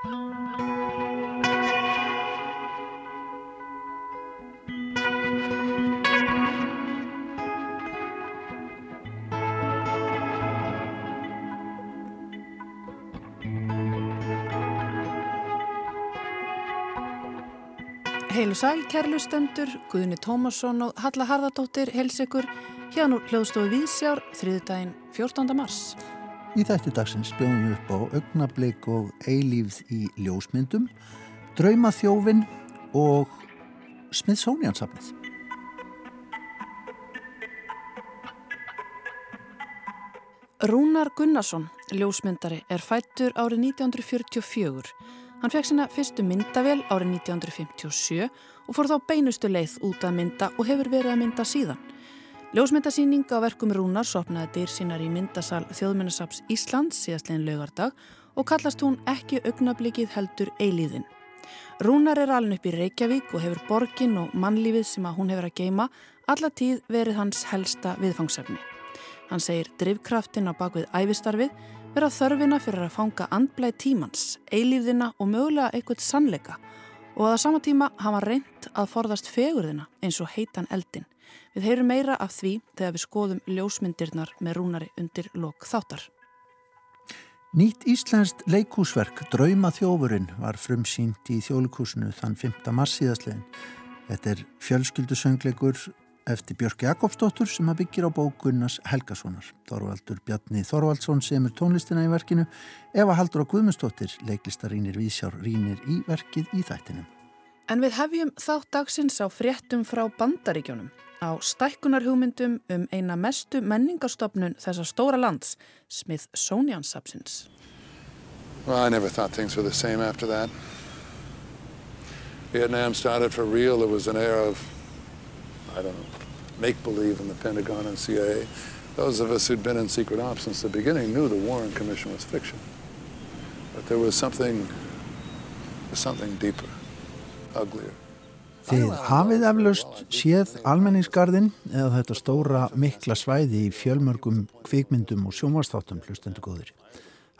Heilu sæl, kærlustendur, Guðni Tómasson og Halla Harðardóttir hels ykkur hérna úr hljóðstofu Vísjár þriðdægin 14. mars. Í þætti dagsins bjóðum við upp á augnablik og eilífð í ljósmyndum, draumaþjófin og Smithsonian-safnið. Rúnar Gunnarsson, ljósmyndari, er fættur árið 1944 Hann fekk sína fyrstu myndavél árið 1957 og fór þá beinustu leið út að mynda og hefur verið að mynda síðan. Ljósmyndasýning á verkum Rúnar sopnaði dyr sínar í myndasal Þjóðmennasaps Íslands síðastlegin lögardag og kallast hún ekki augnablikið heldur eilíðin. Rúnar er alin upp í Reykjavík og hefur borgin og mannlífið sem að hún hefur að geima alla tíð verið hans helsta viðfangsefni. Hann segir drivkraftin á bakvið æfistarfið vera þörfina fyrir að fanga andblæð tímans, eilífðina og mögulega eitthvað sannleika og að á sama tíma hafa reynd að forðast fegurðina eins og heitan eldin. Við heyrum meira af því þegar við skoðum ljósmyndirnar með rúnari undir lok þáttar. Nýtt Íslandst leikúsverk Drauma þjófurinn var frumsýnt í þjólikúsinu þann 5. mars síðastlegin. Þetta er fjölskyldusöngleikur eftir Björk Jakobsdóttur sem að byggir á bókunnas Helgasonar. Þorvaldur Bjarni Þorvaldsson semur tónlistina í verkinu Eva Haldur og Guðmundsdóttir leiklistarínir Vísjár rínir í verkið í þættinum. En við hefjum þátt dagsins á fréttum frá bandaríkjónum á stækkunarhugmyndum um eina mestu menningarstofnun þessa stóra lands, Smithsonian-sapsins. Well, I never thought things were the same after that. Vietnam started for real. There was an era of I don't know, make-believe in the Pentagon and CIA. Those of us who'd been in secret ops since the beginning knew the Warren Commission was fiction. But there was something, something deeper. Þið hafið eflaust séð almenningsgarðin eða þetta stóra mikla svæði í fjölmörgum kvikmyndum og sjónvastáttum hlustendu góður.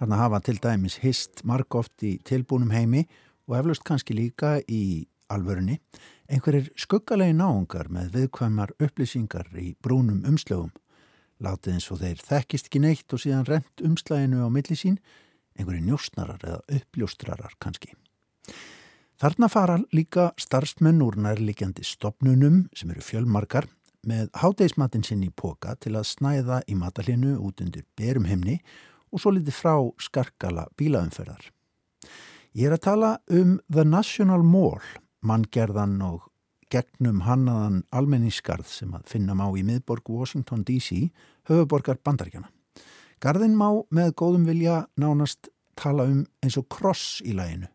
Þarna hafa til dæmis hist marg oft í tilbúnum heimi og eflaust kannski líka í alvörunni einhverjir skuggalegi náungar með viðkvæmar upplýsingar í brúnum umslögum. Látið eins og þeir þekkist ekki neitt og síðan rent umslæginu á millisín, einhverjir njóstnarar eða uppljóstrarar kannski. Þarna fara líka starfsmenn úr nærlikjandi stopnunum sem eru fjölmarkar með hátegismatinn sinn í póka til að snæða í matalinu út undir berum himni og svo litið frá skarkala bílaumferðar. Ég er að tala um The National Mall manngerðan og gegnum hannaðan almenningskarð sem að finna má í miðborg Washington DC, höfuborgar bandaríkjana. Garðin má með góðum vilja nánast tala um eins og kross í læginu.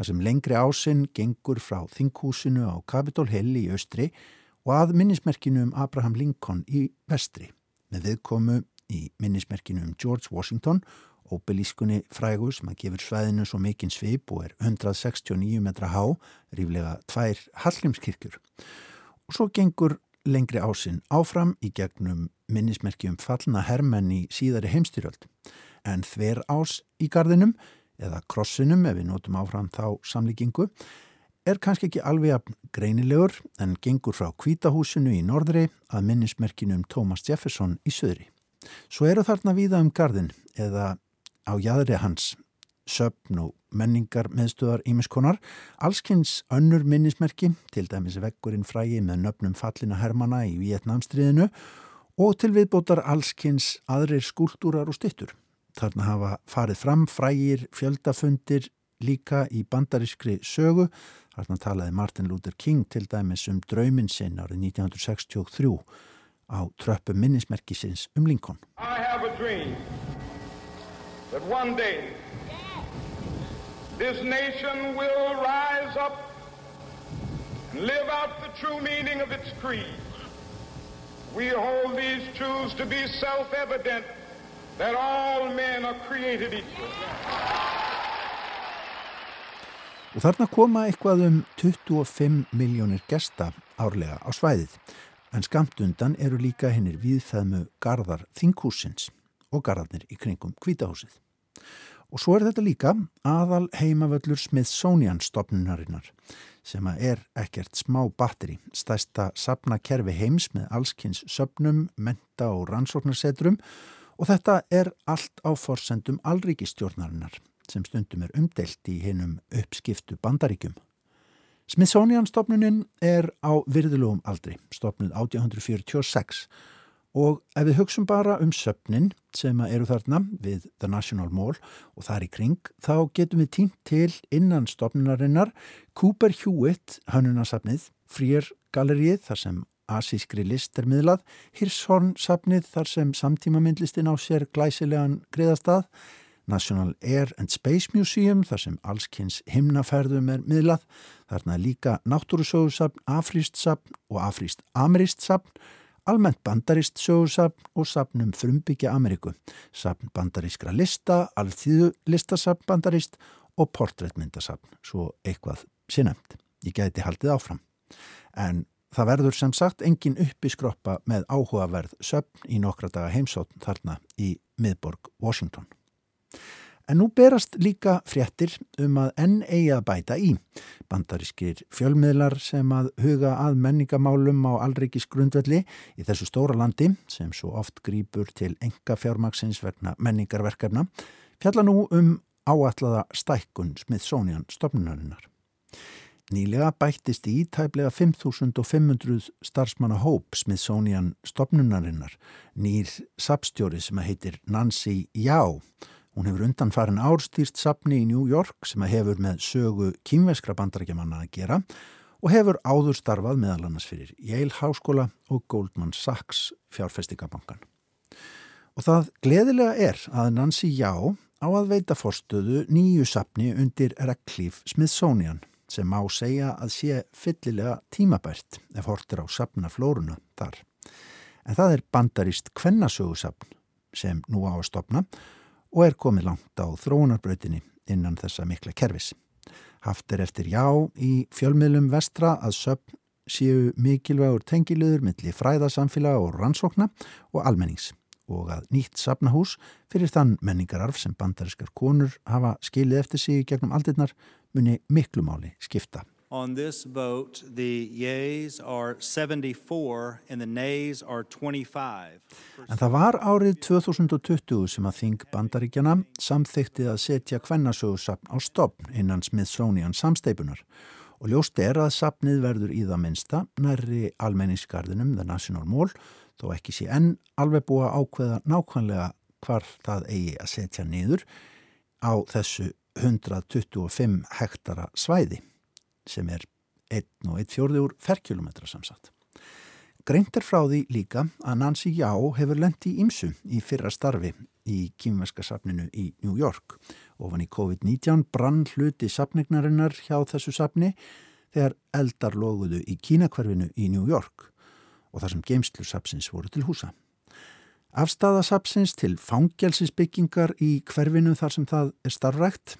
Það sem lengri ásinn gengur frá þinghúsinu á Capitol Hill í austri og að minnismerkinu um Abraham Lincoln í vestri. Með viðkomu í minnismerkinu um George Washington Óbelískunni frægu sem að gefur svæðinu svo mikinn svip og er 169 metra há, ríflega tvær Hallgrímskirkjur. Og svo gengur lengri ásinn áfram í gegnum minnismerkjum fallna hermenn í síðari heimstyrjöld. En þver ás í gardinum, eða krossinum ef við notum áfram þá samlíkingu, er kannski ekki alveg greinilegur en gengur frá kvítahúsinu í norðri að minnismerkinum Thomas Jefferson í söðri. Svo eru þarna víða um gardin eða á jæðri hans söpn og menningar meðstöðar ímiskonar, allskynns önnur minnismerki, til dæmis vekkurinn frægi með nöfnum fallina Hermanna í Vietnamstriðinu og til viðbótar allskynns aðrir skúltúrar og stittur. Þarna hafa farið fram frægir fjöldafundir líka í bandarískri sögu. Þarna talaði Martin Luther King til dæmis um drauminn sinn árið 1963 á tröppu minnismerkisins um Lincoln. I have a dream that one day this nation will rise up and live out the true meaning of its creed. We hold these truths to be self-evident that all men are created equal. Og þarna koma eitthvað um 25 miljónir gesta árlega á svæðið, en skamt undan eru líka hennir viðfæðmu gardar þinghúsins og garðarnir í kringum kvítahúsið. Og svo er þetta líka aðal heimavöllur Smithsonian stopnunarinnar sem er ekkert smá batteri, stæsta sapnakerfi heims með allskynns söpnum, menta og rannsóknarsetrum og þetta er allt á forsendum allríkistjórnarinnar sem stundum er umdelt í hinnum uppskiptu bandaríkjum. Smithsonian stopnunin er á virðulugum aldri, stopnud 1846 Og ef við hugsun bara um söpnin sem eru þarna við The National Mall og þar í kring, þá getum við týnt til innan stopnunarinnar Cooper Hewitt, hannunasafnið, Frýr galerið þar sem asískri list er miðlað, Hirshorn safnið þar sem samtíma myndlistin á sér glæsilegan greiðastað, National Air and Space Museum þar sem allskynns himnaferðum er miðlað, þarna líka náttúrusögursafn, afríst safn og afríst ameríst safn almennt bandarist sögursafn og safnum frumbyggja Ameríku, safn bandarískra lista, alþýðu listasafn bandarist og portréttmyndasafn, svo eitthvað sinnemt. Ég gæti haldið áfram. En það verður sem sagt engin uppiskroppa með áhugaverð söfn í nokkra daga heimsótt þarna í miðborg Washington. En nú berast líka fréttir um að enn eigi að bæta í. Bandarískir fjölmiðlar sem að huga að menningamálum á allreikis grundvelli í þessu stóra landi sem svo oft grýpur til enga fjármaksins vegna menningarverkefna fjalla nú um áallaða stækkun Smithsonian stopnunarinnar. Nýlega bættist í tæplega 5.500 starfsmanna hóp Smithsonian stopnunarinnar nýr sapstjóri sem heitir Nancy Yao Hún hefur undan farin árstýrt sapni í New York sem hefur með sögu kýmveskra bandarækjamanna að gera og hefur áður starfað meðal annars fyrir Yale Háskóla og Goldman Sachs fjárfestingabankan. Og það gleðilega er að Nancy Já á að veita forstöðu nýju sapni undir Radcliffe Smithsonian sem má segja að sé fyllilega tímabært ef hortir á sapnaflórunna þar. En það er bandarist kvennasögusapn sem nú á að stopna og er komið langt á þróunarbrautinni innan þessa mikla kervis. Haft er eftir já í fjölmiðlum vestra að söpn séu mikilvægur tengiluður millir fræðasamfélag og rannsókna og almennings og að nýtt sapnahús fyrir þann menningararf sem bandariskar konur hafa skilið eftir sig gegnum aldirnar muni miklu máli skipta. On this vote, the yeas are 74 and the nays are 25. En það var árið 2020 sem að þing bandaríkjana samþyktið að setja kvennasögursapn á stopn innan Smithsonian samsteipunar og ljóst er að sapnið verður í það minsta nærri almenningsgarðinum The National Mall þó ekki sé enn alveg búa ákveða nákvæmlega hvar það eigi að setja niður á þessu 125 hektara svæði sem er 1,1 fjórði úr ferkilometra samsatt. Greint er frá því líka að Nancy Já hefur lendi í Imsu í fyrra starfi í kýmverskasafninu í New York. Ofan í COVID-19 brann hluti safnignarinnar hjá þessu safni þegar eldar loguðu í kínakverfinu í New York og þar sem geimslu sapsins voru til húsa. Afstæðasapsins til fangjálsinsbyggingar í hverfinu þar sem það er starfrækt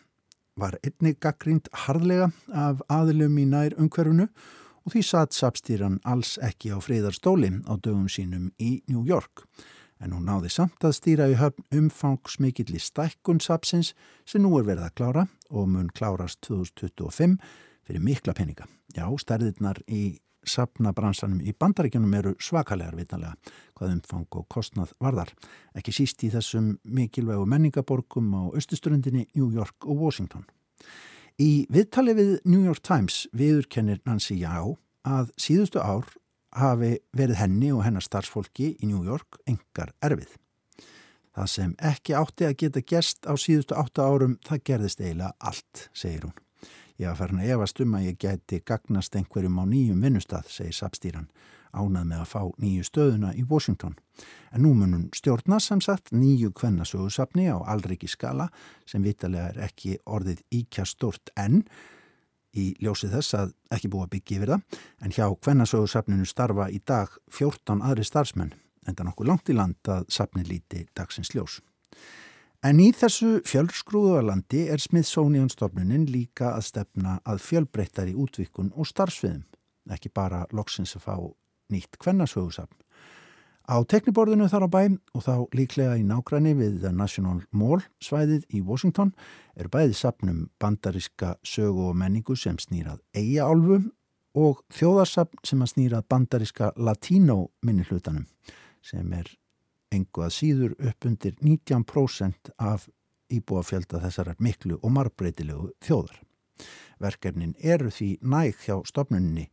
var einnig gaggrínt harðlega af aðilum í nær umhverfunu og því satt sapstýran alls ekki á friðarstóli á dögum sínum í New York. En hún náði samt að stýra í höfn umfangsmikill í stækkun sapsins sem nú er verið að klára og mun klárast 2025 fyrir mikla peninga. Já, stærðirnar í sapnabransanum í bandaríkjunum eru svakalegar vitnalega hvað umfang og kostnað varðar. Ekki síst í þessum mikilvægu menningaborgum á austusturundinni New York og Washington. Í viðtali við New York Times viðurkennir Nancy Já að síðustu ár hafi verið henni og hennar starfsfólki í New York engar erfið. Það sem ekki átti að geta gerst á síðustu átta árum, það gerðist eiginlega allt, segir hún. Ég var farin að efast um að ég gæti gagnast einhverjum á nýjum vinnustad, segir Sapstýran, ánað með að fá nýju stöðuna í Washington. En nú munum stjórna sem sagt nýju kvennasögursapni á Alriki skala sem vitalega er ekki orðið íkja stort enn í ljósið þess að ekki búa byggi yfir það, en hjá kvennasögursapninu starfa í dag 14 aðri starfsmenn, enda nokkuð langt í land að sapni líti dagsins ljós. En í þessu fjölsgrúðalandi er Smithsonian-stofnunin líka að stefna að fjölbreyttar í útvikun og starfsviðum, ekki bara loksins að fá nýtt kvennasögusafn. Á tekniborðinu þar á bæ og þá líklega í nákvæmni við National Mall svæðið í Washington er bæðið sapnum bandaríska sögu og menningu sem snýrað eiga álfu og þjóðarsapn sem að snýrað bandaríska latínó minni hlutanum sem er engu að síður upp undir 19% af íbúafjölda þessar miklu og marbreytilegu þjóðar. Verkefnin eru því næg hjá stopnunni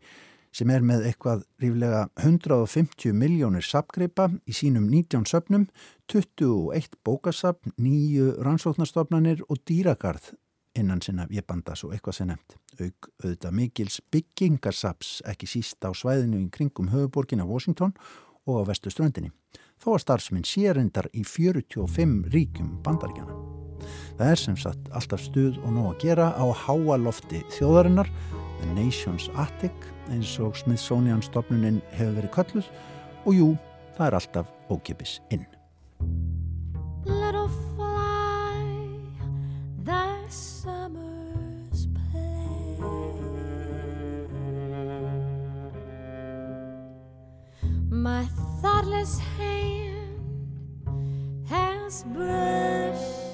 sem er með eitthvað ríflega 150 miljónir sapgreipa í sínum 19 söpnum, 21 bókasapn, 9 rannsóknarstofnanir og dýragarð innan sinna viðbandas og eitthvað sem nefnt. Auk auðvitað mikils byggingarsaps ekki síst á svæðinu í kringum höfuborgin af Washington og á vestu ströndinni. Þó að starfsminn sérindar í 45 ríkum bandaríkjana. Það er sem sagt alltaf stuð og nóg að gera á háa lofti þjóðarinnar The Nation's Attic eins og Smithsonian stopnunin hefur verið kölluð og jú, það er alltaf ókipis inn. Little fly, thy summer's My thoughtless hand has brushed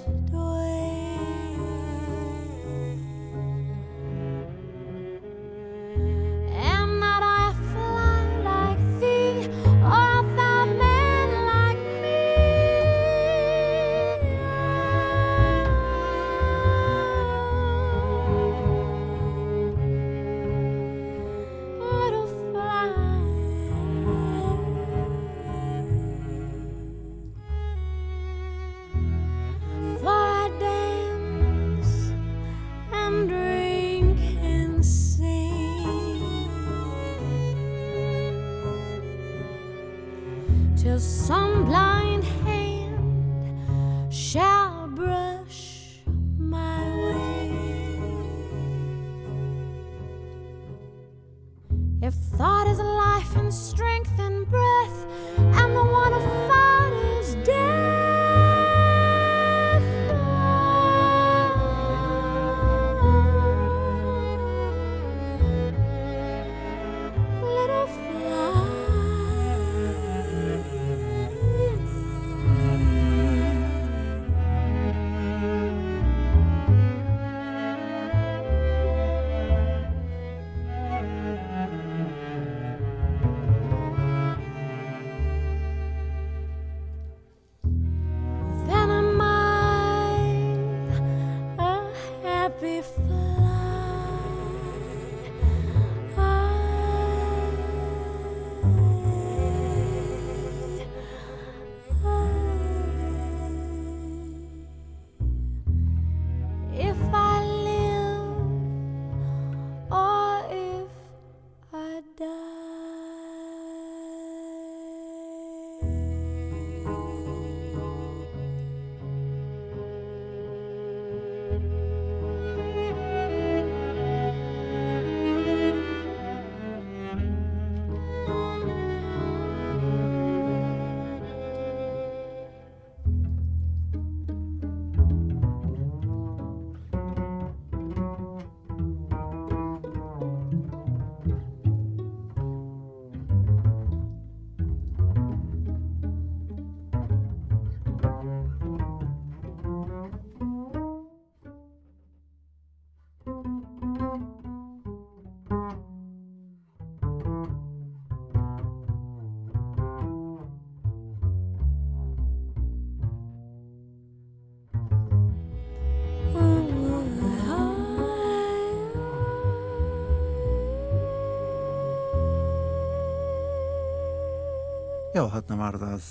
Já, þarna var það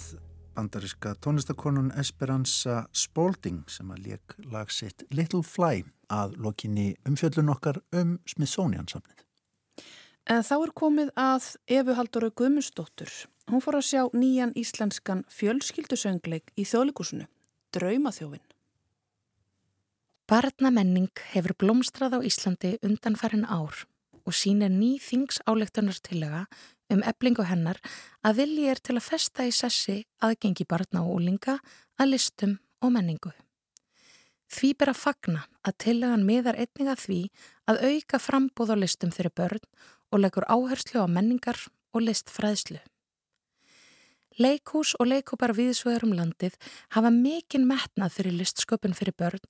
bandaríska tónlistakonun Esperanza Spalding sem að leik lag sitt Little Fly að lokinni umfjöllun okkar um Smithsonian samnið. En þá er komið að Efu Halldóru Guðmundsdóttur. Hún fór að sjá nýjan íslenskan fjölskyldusöngleik í þjóðleikusinu, Draumaþjófin. Barnamenning hefur blómstrað á Íslandi undanfærin ár og sínir ný þingsáleiktunartillega um eblingu hennar að vilji er til að festa í sessi aðgengi barna og úlinga að listum og menningu. Því ber að fagna að tillagan miðar einning að því að auka frambóð á listum fyrir börn og leggur áherslu á menningar og listfræðslu. Leikús og leikúpar viðsvegar um landið hafa mikinn metnað fyrir listsköpun fyrir börn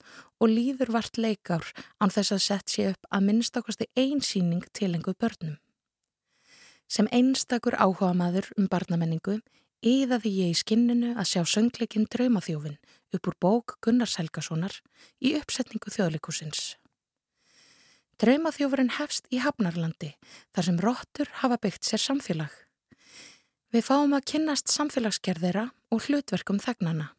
og líður vart leikár án þess að sett sé upp að minnstakosti einsýning tilenguð börnum. Sem einstakur áhuga maður um barnamenningu yðaði ég í skinninu að sjá söngleikinn Draumaþjófin upp úr bók Gunnars Helgasonar í uppsetningu þjóðleikúsins. Draumaþjófurinn hefst í Hafnarlandi þar sem róttur hafa byggt sér samfélag. Við fáum að kynnast samfélagsgerðira og hlutverkum þegnana.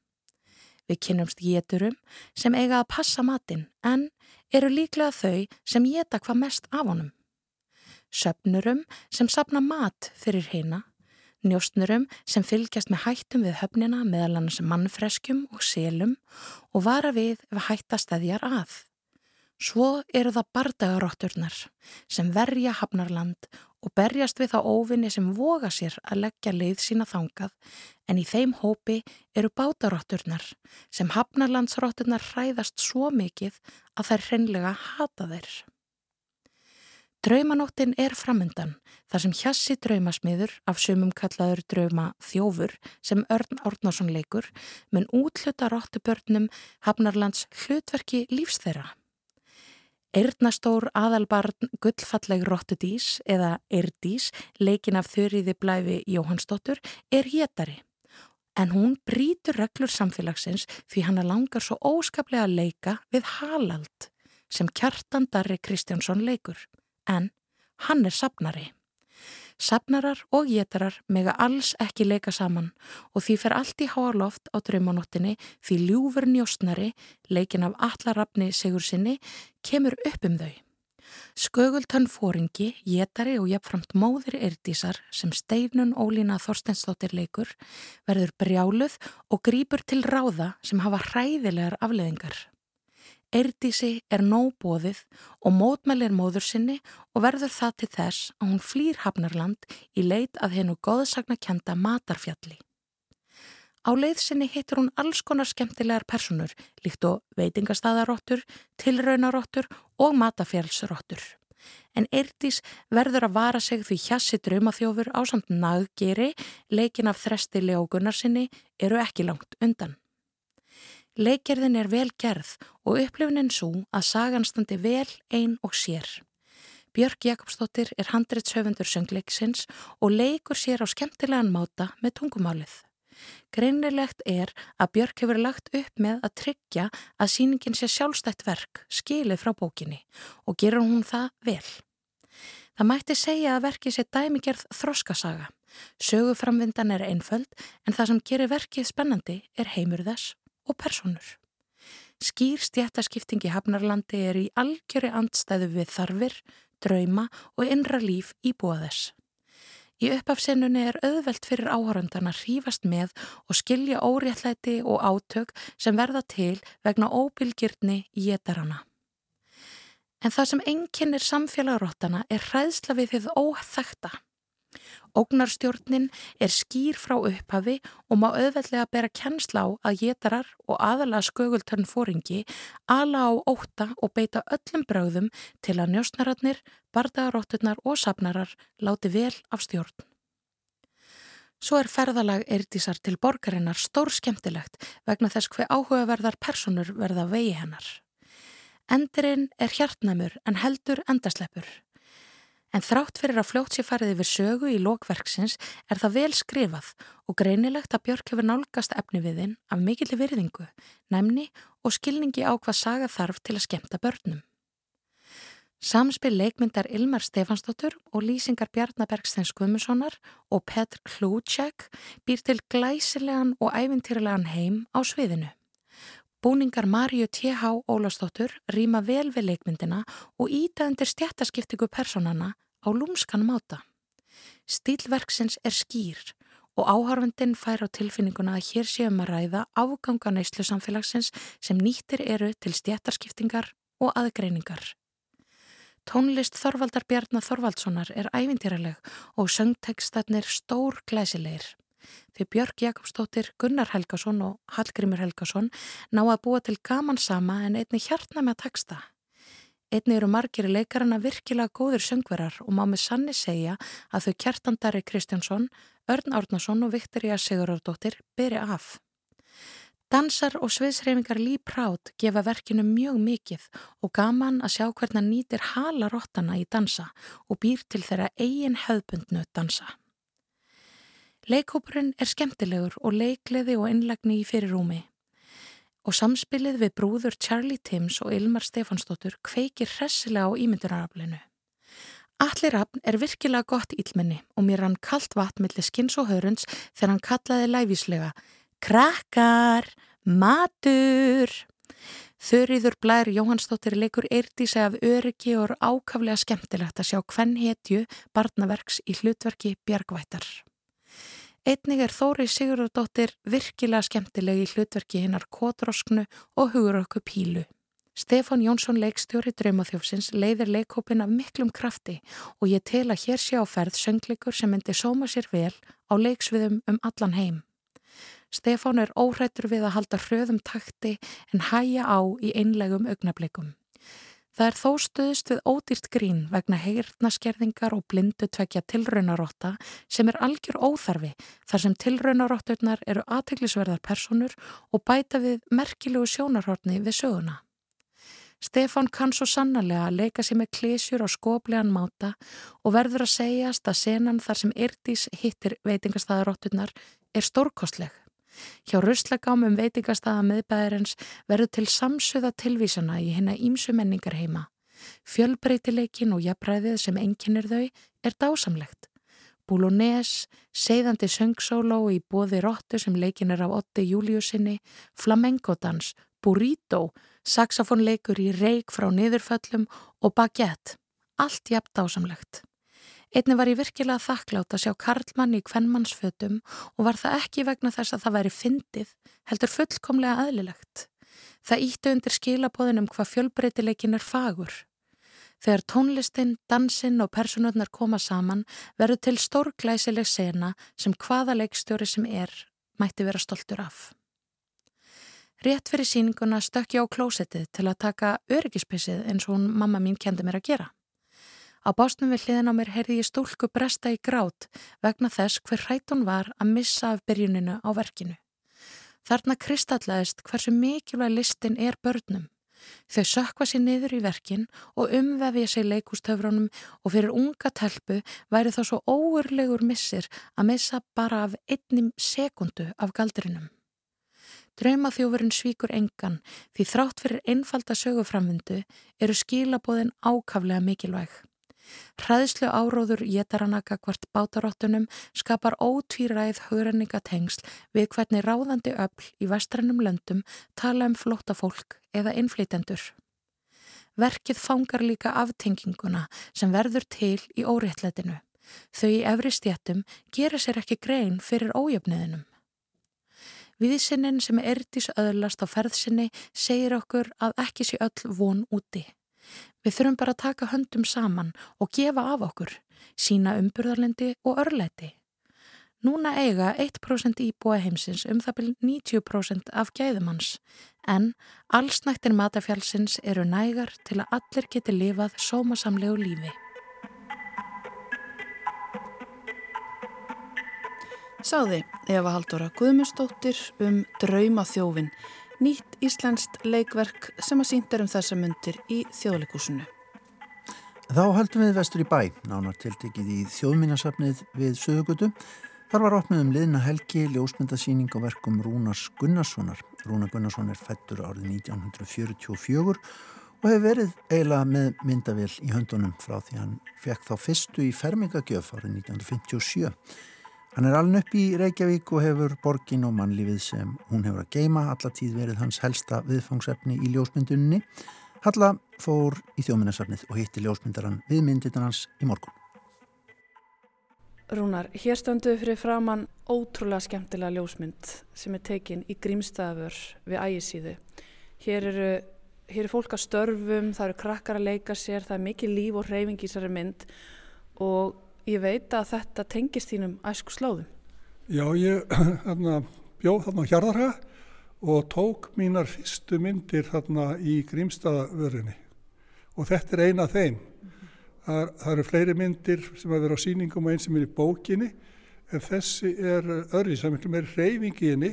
Við kynnumst jéturum sem eiga að passa matinn en eru líklega þau sem jéta hvað mest af honum. Söpnurum sem sapna mat fyrir heina, njóstnurum sem fylgjast með hættum við höfnina meðal annars mannfreskjum og selum og vara við ef hættastæðjar að. Svo eru það bardagarótturnar sem verja hafnarland og berjast við þá óvinni sem voga sér að leggja leið sína þangað en í þeim hópi eru bátarótturnar sem hafnarlandsrótturnar hræðast svo mikið að þær hreinlega hata þeir. Draumanóttin er framundan þar sem hjassi draumasmiður af sumum kallaður drauma þjófur sem Örn Árnarsson leikur mun útluta róttubörnum hafnarlands hlutverki lífsþeirra. Eirnastór aðalbarn gullfalleg Rottudís eða Eirdís, leikin af þurriði blæfi Jóhannsdóttur, er hétari. En hún brítur reglur samfélagsins því hann langar svo óskaplega að leika við Halald sem kjartan Darri Kristjánsson leikur. En hann er sapnari. Sapnarar og jétarar mega alls ekki leika saman og því fer allt í háaloft á draumanóttinni því ljúfur njóstnari, leikin af allarafni sigur sinni, kemur upp um þau. Skögultönn fóringi, jétari og jafnframt móðir erdísar sem steinun Ólína Þorstensdóttir leikur verður brjáluð og grýpur til ráða sem hafa hræðilegar afleðingar. Eirdísi er nóbóðið og mótmælir móður sinni og verður það til þess að hún flýr Hafnarland í leit að hennu góðsagnakenda matarfjalli. Á leið sinni hittur hún alls konar skemmtilegar personur líkt og veitingastæðaróttur, tilraunaróttur og matafjálsróttur. En Eirdís verður að vara sig því hjassi draumaþjófur á samt naggeri, leikin af þresti leógunarsinni eru ekki langt undan. Leikgerðin er vel gerð og upplifunin svo að sagan standi vel ein og sér. Björk Jakobsdóttir er handreitshöfundur söngleiksins og leikur sér á skemmtilegan máta með tungumálið. Greinilegt er að Björk hefur lagt upp með að tryggja að síningin sé sjálfstætt verk skilið frá bókinni og gerur hún það vel. Það mætti segja að verkið sé dæmigerð þroskasaga. Söguframvindan er einföld en það sem gerir verkið spennandi er heimur þess og personur. Skýr stjættaskiptingi Hafnarlandi er í algjöri andstæðu við þarfir, drauma og innra líf íbúa þess. Í uppafsennunni er auðvelt fyrir áhöröndan að hrífast með og skilja óréttlæti og átök sem verða til vegna óbylgirni í etarana. En það sem enginnir samfélagróttana er hræðsla við þið óþægta. Ógnarstjórnin er skýr frá upphafi og má auðveldlega bera kennsla á að getarar og aðalega skögultörn fóringi ala á óta og beita öllum bröðum til að njósnararnir, bardagarotturnar og sapnarar láti vel af stjórn. Svo er ferðalag Eirdísar til borgarinnar stór skemmtilegt vegna þess hver áhugaverðar personur verða vegi hennar. Endurinn er hjartnæmur en heldur endasleppur. En þrátt fyrir að fljótt sér farið yfir sögu í lokverksins er það vel skrifað og greinilegt að Björk hefur nálgast efni við þinn af mikillir virðingu, næmni og skilningi á hvað saga þarf til að skemta börnum. Samspil leikmyndar Ilmar Stefansdóttur og lýsingar Bjarnabergsteins Guðmussonar og Petr Klútsjek býr til glæsilegan og ævintýrlegan heim á sviðinu. Búningar Marju T.H. Ólastóttur rýma vel við leikmyndina og íta undir stjættaskiptingu personana á lúmskan máta. Stílverksins er skýr og áharfendin fær á tilfinninguna að hér séum að ræða áganga neyslu samfélagsins sem nýttir eru til stjættarskiptingar og aðgreiningar. Tónlist Þorvaldar Bjarnar Þorvaldssonar er ævintýraleg og söngtekstarnir stór glæsilegir. Því Björk Jakobsdóttir, Gunnar Helgason og Hallgrimur Helgason ná að búa til gaman sama en einni hjartna með að taksta. Einni eru margir leikarana virkilega góður söngverar og má með sanni segja að þau Kjartandari Kristjánsson, Örn Árnason og Viktoria Sigurðardóttir beri af. Dansar og sviðsreifingar Lee Proud gefa verkinu mjög mikið og gaman að sjá hvernig nýtir halarottana í dansa og býr til þeirra eigin hefðbundnu dansa. Leikópurinn er skemmtilegur og leikleði og innlegni í fyrirrúmi og samspilið við brúður Charlie Timms og Ilmar Stefansdóttur kveikir hressilega á ímyndunaraflinu. Allir afn er virkilega gott ílmenni og mér hann kallt vatn millir skins og hörunds þegar hann kallaði læfíslega Krakkar, matur! Þurriður blær Jóhannsdóttir leikur eirtísi af öryggi og er ákaflega skemmtilegt að sjá hvern hetju barnaverks í hlutverki Bjargvættar. Einnig er Þóri Sigurðardóttir virkilega skemmtileg í hlutverki hinnar Kotrósknu og Hugurökku Pílu. Stefán Jónsson leikstjóri Draumaþjófsins leiðir leikhópin af miklum krafti og ég tel að hér sé á ferð söngleikur sem myndi sóma sér vel á leiksviðum um allan heim. Stefán er óhrættur við að halda hröðum takti en hæja á í einlegum augnablikum. Það er þó stuðst við ódýrt grín vegna heyrnaskerðingar og blindu tvekja tilraunarotta sem er algjör óþarfi þar sem tilraunarotturnar eru aðteglisverðar personur og bæta við merkilegu sjónarhortni við söguna. Stefan kann svo sannarlega að leika sér með klísjur á skoplegan máta og verður að segjast að senan þar sem Irdís hittir veitingastæðarotturnar er stórkostleg. Hjá ruslagámum veitingastaða meðbæðarins verður til samsöða tilvísana í hennar ímsu menningar heima. Fjölbreytileikin og jafnræðið sem enginnir þau er dásamlegt. Búlónes, seiðandi söngsóló í bóði róttu sem leikin er af Otti Júliusinni, flamengodans, burrito, saxofónleikur í reik frá niðurföllum og baguette. Allt jafn dásamlegt. Einni var ég virkilega þakklátt að sjá Karlmann í kvennmannsfötum og var það ekki vegna þess að það væri fyndið, heldur fullkomlega aðlilegt. Það ítti undir skilabóðinum hvað fjölbreytileikin er fagur. Þegar tónlistin, dansinn og personurnar koma saman verður til stórglæsileg sena sem hvaða leikstjóri sem er mætti vera stoltur af. Rétt fyrir síninguna stökk ég á klósettið til að taka öryggispissið eins og hún mamma mín kendi mér að gera. Á básnum við hliðin á mér heyrði ég stúlku bresta í grát vegna þess hver hrætt hún var að missa af byrjuninu á verkinu. Þarna kristallaðist hversu mikilvæg listin er börnum. Þau sökva sér niður í verkin og umvefja sér leikústöfrunum og fyrir unga telpu væri þá svo óurlegur missir að missa bara af einnim sekundu af galdrinum. Draumaþjófurinn svíkur engan því þrátt fyrir einfalda söguframvindu eru skilabóðin ákaflega mikilvæg. Hræðslu áróður jétaranaka hvort bátarottunum skapar ótvíræð haurenningatengsl við hvernig ráðandi öll í vestrannum löndum tala um flótta fólk eða innflytendur. Verkið fangar líka aftenginguna sem verður til í óréttletinu. Þau í efri stjættum gera sér ekki grein fyrir ójöfniðinum. Viðsynnin sem erðis öðlast á ferðsynni segir okkur að ekki sé öll von úti. Við þurfum bara að taka höndum saman og gefa af okkur, sína umburðarlendi og örleiti. Núna eiga 1% íbúa heimsins um það byrjum 90% af gæðumanns en allsnættir matafjálsins eru nægar til að allir geti lifað sómasamlegu lífi. Sáði Eva Haldóra Guðmustóttir um Draumaþjófin nýtt íslenskt leikverk sem að síndir um þessa myndir í þjóðleikúsinu. Þá heldum við vestur í bæ, nánar tiltekið í þjóðmínasafnið við Söðugutu. Þar var opnið um liðna helgi ljósmyndasýning á verkum Rúnars Gunnarssonar. Rúnar Gunnarsson er fættur árið 1944 og hefur verið eiginlega með myndavél í höndunum frá því hann fekk þá fyrstu í fermingagjöf árið 1957. Hann er alveg upp í Reykjavík og hefur borgin og mannlífið sem hún hefur að geima alla tíð verið hans helsta viðfangsefni í ljósmyndunni. Halla fór í þjóminnarsafnið og hitti ljósmyndaran við myndirna hans í morgun. Rúnar, hér standuðu fyrir framann ótrúlega skemmtilega ljósmynd sem er tekin í grímstafur við ægisíðu. Hér eru, hér eru fólk að störfum, það eru krakkar að leika sér, það er mikið líf og hreyfing í þessari mynd og Ég veit að þetta tengist þínum æsku slóðum. Já, ég hérna, bjóð þarna hjarðarhaga og tók mínar fyrstu myndir þarna í grímstaðavörunni og þetta er eina af þeim. Það, það eru fleiri myndir sem að vera á síningum og einn sem er í bókinni en þessi er öðri sem er meiri reyfing í henni.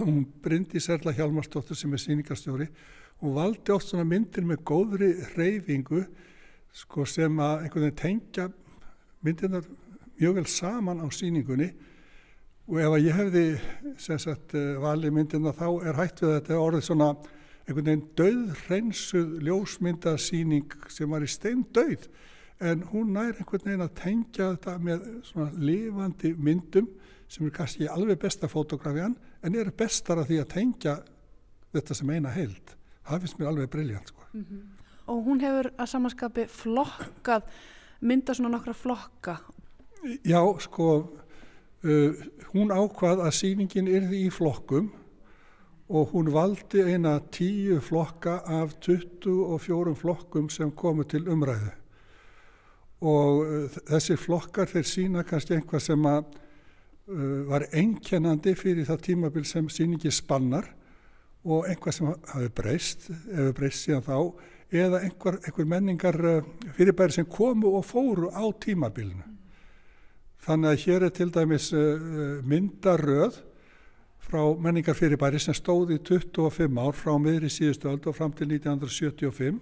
Hún brindi sérla Hjalmarsdóttur sem er síningarstjóri og valdi oft svona myndir með góðri reyfingu sko, sem að einhvern veginn tengja myndirnar mjög vel saman á síningunni og ef að ég hefði sagt, valið myndina þá er hægt við þetta orðið svona einhvern veginn döðreinsuð ljósmyndasíning sem var í stein döð en hún nær einhvern veginn að tengja þetta með svona lifandi myndum sem er kannski alveg besta fotografiðan en eru bestar að því að tengja þetta sem eina heild. Það finnst mér alveg briljant sko. Mm -hmm. Og hún hefur að samanskapi flokkað, mynda svona nokkra flokka. Já, sko, uh, hún ákvað að síningin yrði í flokkum og hún valdi eina tíu flokka af 24 flokkum sem komu til umræðu. Og uh, þessi flokkar þeir sína kannski einhvað sem að uh, var einkennandi fyrir það tímabil sem síningi spannar og einhvað sem hafi breyst, hefur breyst síðan þá, eða einhver, einhver menningar fyrirbæri sem komu og fóru á tímabilinu. Þannig að hér er til dæmis myndaröð frá menningar fyrirbæri sem stóði 25 ár frá miðri síðustu öld og fram til 1975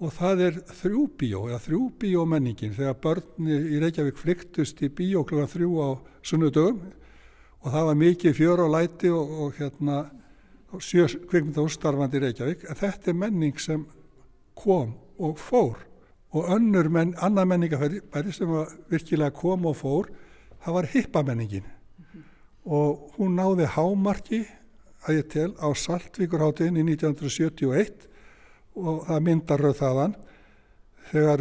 og það er þrjú bíó, eða þrjú bíó menningin þegar börni í Reykjavík flyktust í bíó kl. þrjú á sunnudögum og það var mikið fjör og læti og, og hérna sjö kvikmynda úrstarfandi í Reykjavík þetta er menning sem kom og fór og önnur menn, annað menningafæri sem virkilega kom og fór það var hippamenningin mm -hmm. og hún náði hámarki að ég tel á Saltvíkurháttin í 1971 og það myndaröð þaðan þegar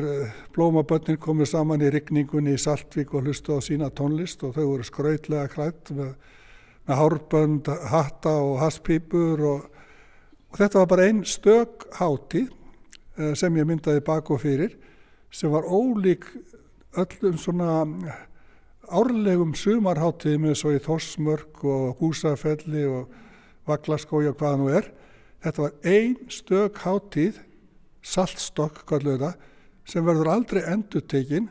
blómaböndin komið saman í rigningunni í Saltvík og hlustu á sína tónlist og þau voru skrautlega klætt með með hárbönd, hatta og hasspípur og, og þetta var bara einn stök hátíð sem ég myndaði bak og fyrir sem var ólík öllum svona árlegum sumarhátíðum eins og í Þorsmörk og Húsafelli og Vaglaskói og hvaða nú er. Þetta var einn stök hátíð, saltstokk kalluðu þetta, sem verður aldrei endur tekinn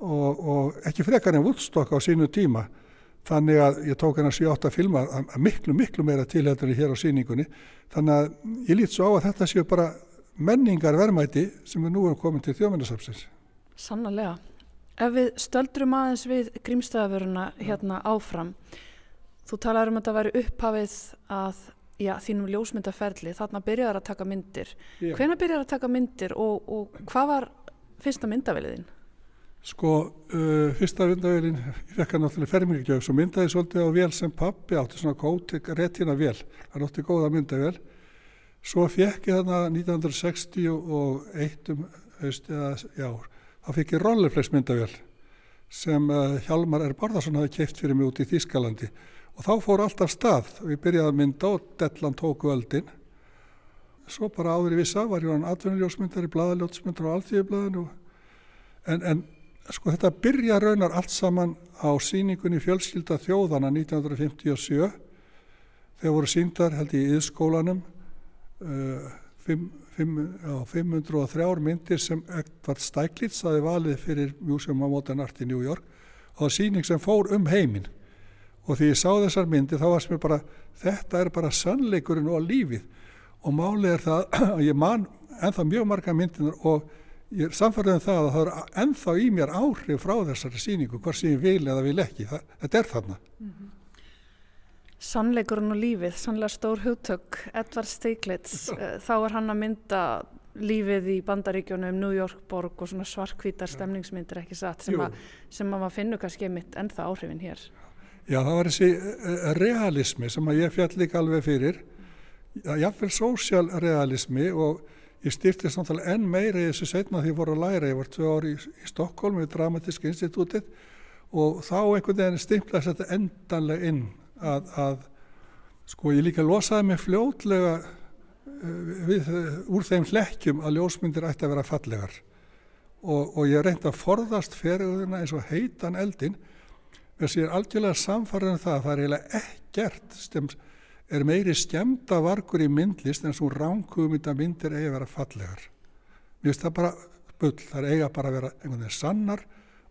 og, og ekki frekar en vúttstokk á sínu tíma. Þannig að ég tók hennar 7-8 filma að miklu, miklu meira tilhættur hér á síningunni. Þannig að ég lít svo á að þetta séu bara menningar verðmæti sem er nú er komin til þjóðmennasafsins. Sannarlega. Ef við stöldrum aðeins við grímstæðavöruna hérna áfram, þú talaður um að þetta væri upphafið að já, þínum ljósmyndaferli, þarna byrjaður að taka myndir. Yeah. Hvena byrjaður að taka myndir og, og hvað var fyrsta myndaveliðin? Sko, uh, fyrsta myndavélinn, ég fekk hann náttúrulega fermingagjöf, svo myndaði svolítið á vél sem pappi átti, svona kóti, réttina vél, hann átti góða myndavél. Svo fekk ég þarna 1961 um haust eða já, þá fekk ég Rolleiflex myndavél sem uh, Hjalmar R. Barðarsson hafi keift fyrir mig út í Þýskalandi. Og þá fór alltaf stað. Og ég byrjaði að mynda og Dellan tók völdin. Svo bara áður í vissa var ég hann atvinnuljósmyndar í bladaljótsmyndar á Alþjóðiblaðinu en, en sko þetta byrja raunar allt saman á síningunni fjölskylda þjóðana 1957 þegar voru síndar held ég í yðskólanum uh, fimm, fimm, já, 503 myndir sem Edvard Steiglitz hafi valið fyrir Museum of Modern Art í New York og það síning sem fór um heiminn og því ég sá þessar myndir þá varst mér bara þetta er bara sannleikurinn og lífið og málið er það að ég man ennþá mjög marga myndinar og ég er samfærið um það að það er ennþá í mér áhrif frá þessari síningu, hvort sem ég vil eða vil ekki, það, þetta er þarna. Mm -hmm. Sannleikurinn og lífið, sannlega stór hugtök, Edvard Steiglitz, þá er hann að mynda lífið í bandaríkjónum, New York borg og svona svarkvítar stemningsmyndir ekki satt sem, sem að maður finnur kannski mitt ennþá áhrifin hér. Já, það var þessi realismi sem að ég fjall líka alveg fyrir, jáfnveil sósjál realismi og Ég styrti samtalið enn meira í þessu setna því ég voru að læra. Ég var tvö ári í, í Stokkólm í Dramatíska institútið og þá einhvern veginn stimplaði þetta endanlega inn að, að sko ég líka losaði mig fljótlega við, úr þeim hlekkjum að ljósmyndir ætti að vera fallegar. Og, og ég reyndi að forðast ferðuna eins og heitan eldin þess að ég er algjörlega samfarið um það að það er eiginlega ekkert stemt er meiri skemda vargur í myndlist en svo ránkugmynda myndir eigi að vera fallegar. Mér finnst það bara bull, það er eiga bara að vera einhvern veginn sannar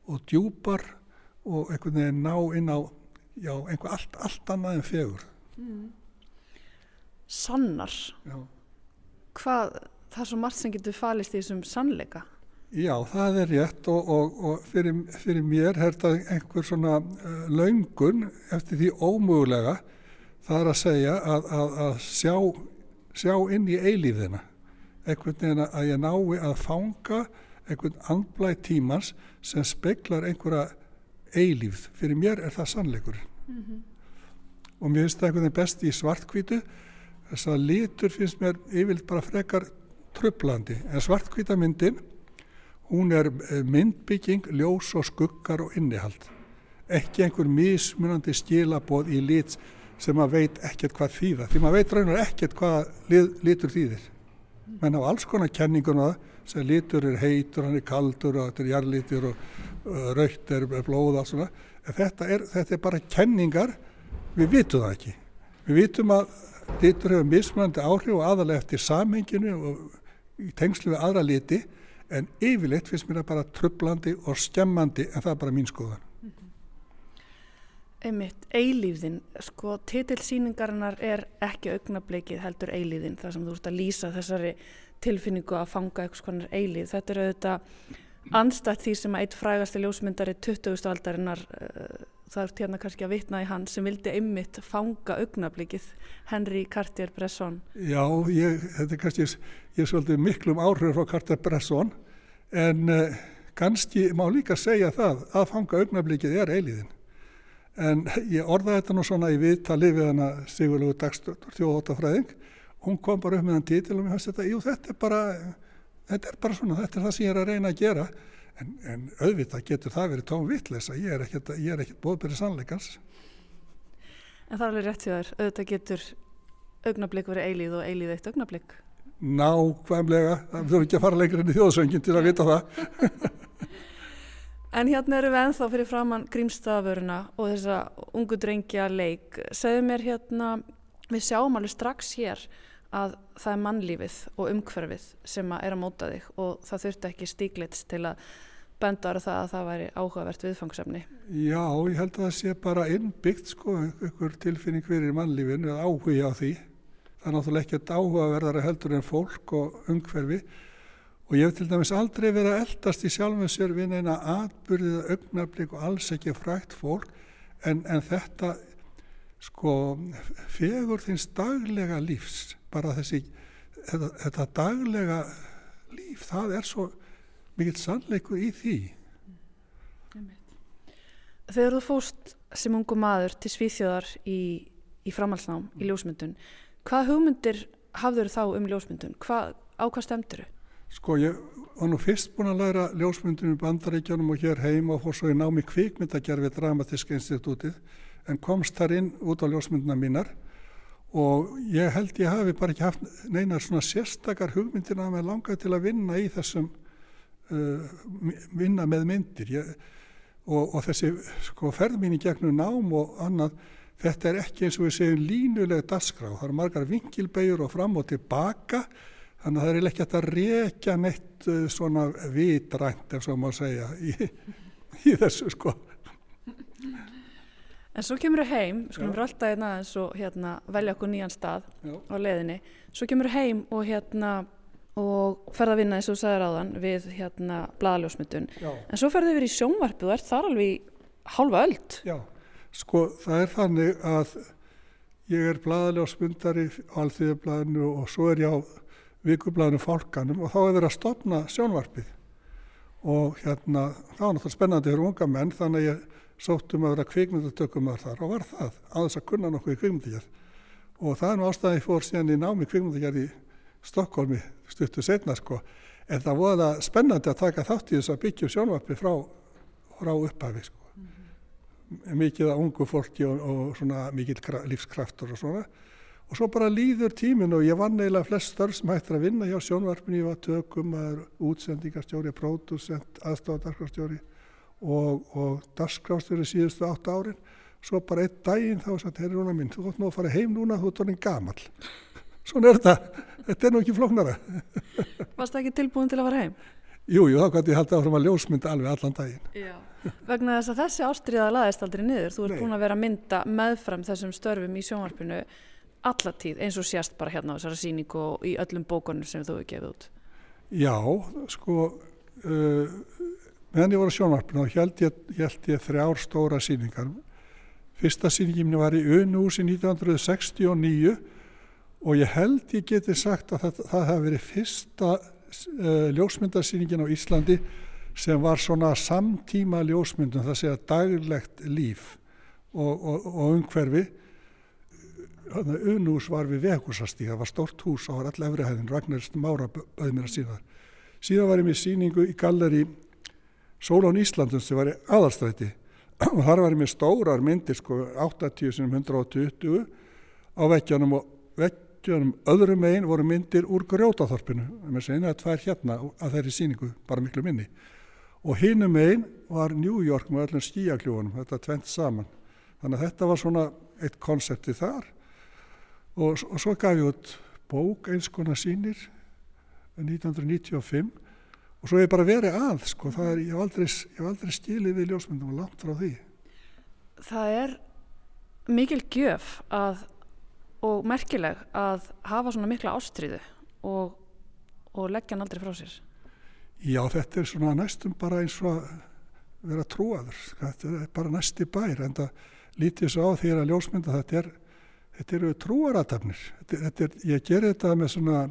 og djúpar og einhvern veginn ná inn á já, einhver allt, allt annað en fegur Sannar, já. hvað, það er svo margt sem getur falist í þessum sannleika. Já, það er rétt og, og, og fyrir, fyrir mér er þetta einhver svona uh, laungun eftir því ómögulega það er að segja að, að, að sjá, sjá inn í eilíðina einhvern veginn að ég nái að fanga einhvern andblæð tímans sem speklar einhverja eilífð. Fyrir mér er það sannleikur. Og mér finnst það einhvern veginn best í svartkvítu þess að litur finnst mér yfirleitt bara frekar trublandi en svartkvítamyndin hún er eh, myndbygging, ljós og skuggar og innihald. Ekki einhver mismunandi skilaboð í lit sem maður veit ekkert hvað þýða. Því maður veit raunar ekkert hvað lit, litur þýðir. Menn á alls konar kenninguna sem litur er heitur, hann er kaldur og þetta er jarlitur og uh, raukt er blóð og allt svona. Þetta er, þetta er bara kenningar, við vitum það ekki. Við vitum að litur hefur mismunandi áhrif og aðalega eftir samhenginu og í tengslu við aðra liti en yfirleitt finnst mér það bara trublandi og skemmandi en það er bara mín skoðan. Einmitt, eilífðin, sko, titilsýningarinnar er ekki augnablikið heldur eilífðin, þar sem þú ert að lýsa þessari tilfinningu að fanga eitthvað eilíð. Þetta er auðvitað anstætt því sem eitt frægasti ljósmyndari 20. aldarinnar, uh, það er hérna kannski að vitna í hann, sem vildi einmitt fanga augnablikið, Henry Cartier-Bresson. Já, ég, þetta er kannski, ég er svolítið miklum áhrif frá Cartier-Bresson, en uh, kannski má líka segja það að fanga augnablikið er eilíðin. En ég orðaði þetta nú svona í viðtali við hana Sigurlegu Dagstöður þjóðhóttafræðing. Hún kom bara upp með hann títil og mér fannst þetta, jú þetta er bara, þetta er bara svona, þetta er það sem ég er að reyna að gera. En, en auðvitað getur það verið tóm vittleysa, ég er ekkert, ekkert bóðbyrði sannleikans. En það er alveg rétt því þar, auðvitað getur augnablik verið eilíð og eilíð eitt augnablik. Nákvæmlega, það þurfum ekki að fara lengur inn í þjóðsöngin til að vita það. En hérna eru við enþá fyrir framann grímstafuruna og þessa ungu drengja leik. Segðu mér hérna, við sjáum alveg strax hér að það er mannlífið og umhverfið sem er að móta þig og það þurfti ekki stíklits til að benda ára það að það væri áhugavert viðfangsefni. Já, ég held að það sé bara innbyggt sko, einhver tilfinning fyrir mannlífinu að áhuga á því. Það er náttúrulega ekkert áhugaverðara heldur en fólk og umhverfi Og ég hef til dæmis aldrei verið að eldast í sjálfum sér við neina atbyrðið augnablík og alls ekki frækt fólk en, en þetta sko fegur þins daglega lífs, bara þessi, þetta, þetta daglega líf, það er svo mikill sannleikur í því. Þegar þú fóst sem ungu maður til Svíþjóðar í, í framhalsnám, í ljósmyndun, hvað hugmyndir hafður þá um ljósmyndun? Hvað, á hvað stemdur þau? Sko ég var nú fyrst búin að læra ljósmyndunum í bandaríkjónum og hér heim og fór svo í námi kvikmyndagerð við Dramatíska institutið en komst þar inn út á ljósmynduna mínar og ég held ég hafi bara ekki haft neinar svona sérstakar hugmyndir að mig langaði til að vinna í þessum uh, vinna með myndir ég, og, og þessi sko ferð mín í gegnum nám og annað þetta er ekki eins og við segjum línulega dasgrá, það eru margar vingilbegjur og fram og tilbaka Þannig að það er ekki hægt að rekja neitt uh, svona vitrænt ef svo má segja í, í þessu sko. En svo kemur þú heim, skulum við alltaf hérna eins og hérna, velja okkur nýjan stað Já. á leiðinni. Svo kemur þú heim og hérna og ferða að vinna eins og þú sagðir áðan við hérna bladaljósmyndun. En svo ferðu yfir í sjónvarpið og ert þar alveg í hálfa öld. Já, sko það er þannig að ég er bladaljósmyndari á alþýðublaðinu og svo er ég á vikublaðinu fólkanum og þá er verið að stopna sjónvarpið og hérna það var náttúrulega spennandi fyrir unga menn þannig að ég sóttum að vera kvikmyndatökumar þar og var það þess að kunna nokkuð í kvikmyndagerð. Og það er nú ástæði fór síðan í námi kvikmyndagerð í Stokkólmi stuttu setna sko. En það voða spennandi að taka þátt í þess að byggja sjónvarpið frá, frá upphafi sko. Mm -hmm. mikið að ungu fólki og, og svona mikið lífskraftur og svona. Og svo bara líður tímin og ég vann eiginlega flest störf sem hættir að vinna hjá sjónvarpinu, ég var tökum, maður útsendingarstjóri, pródusent, aðstofdarskrástjóri og, og darskrástjóri síðustu átt árin. Svo bara einn daginn þá satt, herri rúna minn, þú þótt nú að fara heim núna, þú ert orðin gamal. Svona er þetta, þetta er nú ekki flóknara. Varst það ekki tilbúin til að fara heim? Jú, jú, þá gæti ég haldið áfram að ljósmynda alveg allan daginn. Já. Vegna þess að þessi ástriða laðist aldrei niður. Þú ert Nei. búin að vera að mynda meðfram þessum störfum í sjónvarpinu alla tíð eins og sést bara hérna á þessara sýningu og í öllum bókunum sem þú hefur gefið út. Já, sko, uh, meðan ég var á sjónvarpinu þá held ég, held ég þrjár stóra sýningar. Fyrsta sýningin var í Unúsi 1969 og ég held ég geti sagt að það, það hafi verið fyrsta uh, ljósmyndarsýningin á Íslandi sem var svona samtíma ljósmyndun, það segja daglegt líf og, og, og umhverfi. Að Unús var við vegúsastíð, það var stort hús á all efrihæðin, Ragnar Mára bauði mér að sína það. Síðan var ég með síningu í galleri Sólón Íslandum sem var í aðalstræti. Og þar var ég með stórar myndir, sko 80 sem 120 á veggjanum og veggjanum öðrum megin voru myndir úr grjótaþorpinu, með segna að tvær hérna að þeirri síningu, bara miklu minni. Og hinum megin var New York með öllum skíakljóðunum, þetta tvent saman. Þannig að þetta var svona eitt konsepti þar. Og, og svo gaf ég út bók eins konar sýnir 1995 og svo hef ég bara verið að sko, er, ég hef aldrei, aldrei stílið við ljósmyndum og langt frá því. Það er mikil gjöf að, og merkileg að hafa svona mikla ástriðu og, og leggja hann aldrei frá sér. Já, þetta er svona næstum bara eins og að vera trúaður, þetta er bara næsti bær, en það lítið svo á því að ljósmynda þetta er, þetta eru trúaratafnir, þetta, er- þetta er, ég ger þetta með svona,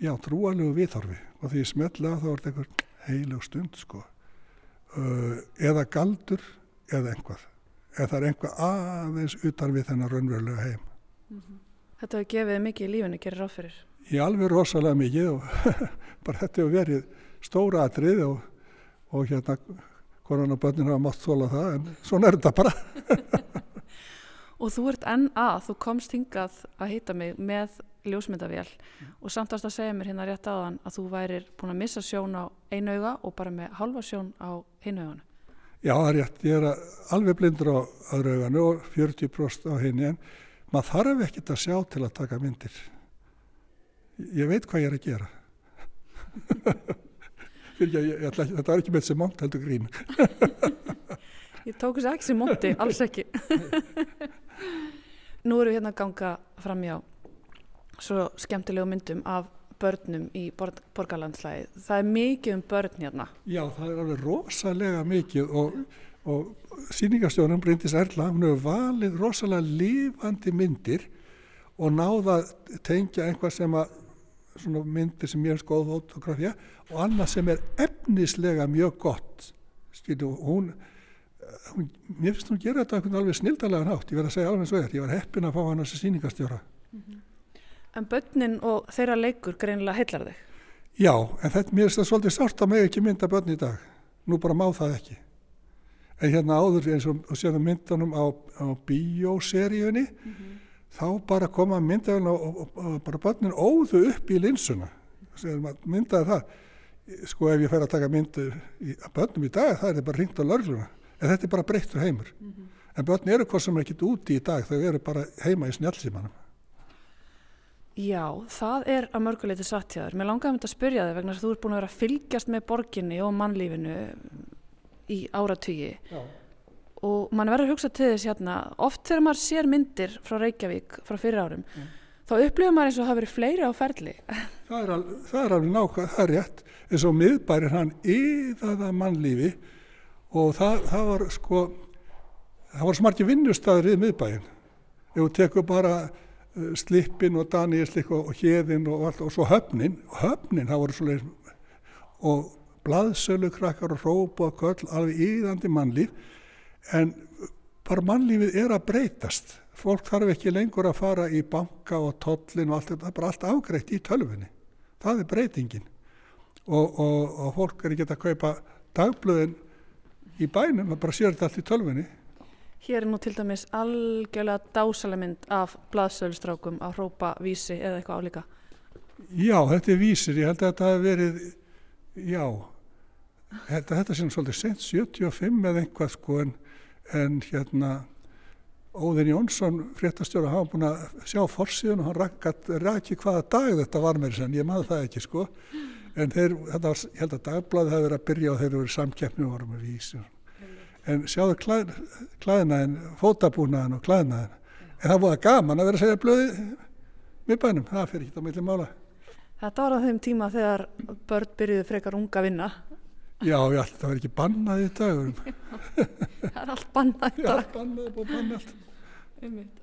já, trúalegu viðhorfi og því ég smetla þá er þetta einhver heilug stund, sko, uh, eða galdur eða einhvað, eða það er einhvað aðeins utan við þennan raunverulega heim. Þetta hefur gefið mikið í lífinu, gerir ráð fyrir. Ég alveg rosalega mikið og bara þetta hefur verið stóra atrið og, og hérna koronabönnin hafa mátt þóla það en svona er þetta bara. Og þú ert enn að, þú komst hingað að hýta mig með ljósmyndavél og samt varst að segja mér hérna rétt áðan að þú værir búin að missa sjón á einu auga og bara með halva sjón á einu auganu. Já, það er rétt, ég er alveg blindur á öðru auganu og 40% á henni en maður þarf ekkert að sjá til að taka myndir. Ég veit hvað ég er að gera. Fyrir ekki, ég, ég ætla ekki, þetta var ekki með þessi mont heldur grín. Ég tók þessi ekki sem móti, alls ekki. Nú erum við hérna að ganga fram hjá svo skemmtilegu myndum af börnum í borg borgarlandslæði. Það er mikið um börn hérna. Já, það er alveg rosalega mikið og, og sýningastjónum Bryndis Erla, hún hefur valið rosalega lifandi myndir og náða tengja einhvað sem að svona myndir sem ég er skoð fotografía og annað sem er efnislega mjög gott skilju, hún, hún mér finnst hún gera þetta á alveg snildalega nátt, ég verð að segja alveg eins og er, ég var heppin að fá hann þessi sýningastjóra En börnin og þeirra leikur greinilega heillar þig. Já, en þetta mér finnst það svolítið sárt að mig ekki mynda börn í dag. Nú bara má það ekki. En hérna áður eins og og séðum myndunum á, á bíóseríunni, þá bara koma myndavélina og, og, og, bara börnin óðu upp í linsuna. Myndaði það. Sko ef ég fer að taka myndu í, að börnum í dag, það er þetta bara ringt á lörgluna. En þetta er bara breyttur heimur. En börn eru hvað sem er ekkit úti í dag, þau eru bara heima í snjálfsímanum. Já, það er að mörguleiti satt hjá þér. Mér langaði um þetta að spyrja þig vegna að þú ert búin að vera að fylgjast með borginni og mannlífinu í áratugi Já. og mann verður að hugsa til þess hérna, oft þegar maður sér myndir frá Reykjavík frá fyrir árum, þá upplifur maður eins og það hafi verið fleiri á ferli. Það er, al, það er alveg nákvæð, það er rétt eins og miðbærin hann yðaða mannlífi og það, það var sko það var smarki vinnustæður í miðbæin ef þú tekur bara slippin og Danielslik og, hérðin og allt og svo höfnin höfnin það voru svolítið og blaðsölu krakkar og róp og köll alveg yðandi mannlíf en bara mannlífið er að breytast. Fólk þarf ekki lengur að fara í banka og tollin og allt þetta, það er bara allt afgreitt í tölfunni það er breytingin. Og, og, og fólk er ekki að kaupa dagblöðin í bænum, það bara sér þetta allt í tölfunni Hér er nú til dæmis algjörlega dásaleg mynd af blaðsölustrákum að hrópa vísi eða eitthvað álíka. Já, þetta er vísir, ég held að þetta hafi verið já þetta, þetta sem svolítið sent 75 eða einhvað sko en, en hérna Óðin Jónsson, fréttastjóra, var búin að sjá forsíðun og hann rækki rak hvaða dag þetta var með þess að ég maður það ekki sko. En þeir, þetta var, ég held að dagbladið hefði verið að byrja og þeir eru verið samkeppni og varum með vísum. En sjáðu klæð, klæðnaðin, fótabúnaðin og klæðnaðin. En það búið að gaman að vera að segja blöði með bænum, það fyrir ekki á milli mála. Þetta var á þeim tíma þegar börn byrjuði frekar unga vinna. Já, já, það var ekki bannað í dagurum. Það er allt bannað í dag. bannað, búið að banna allt.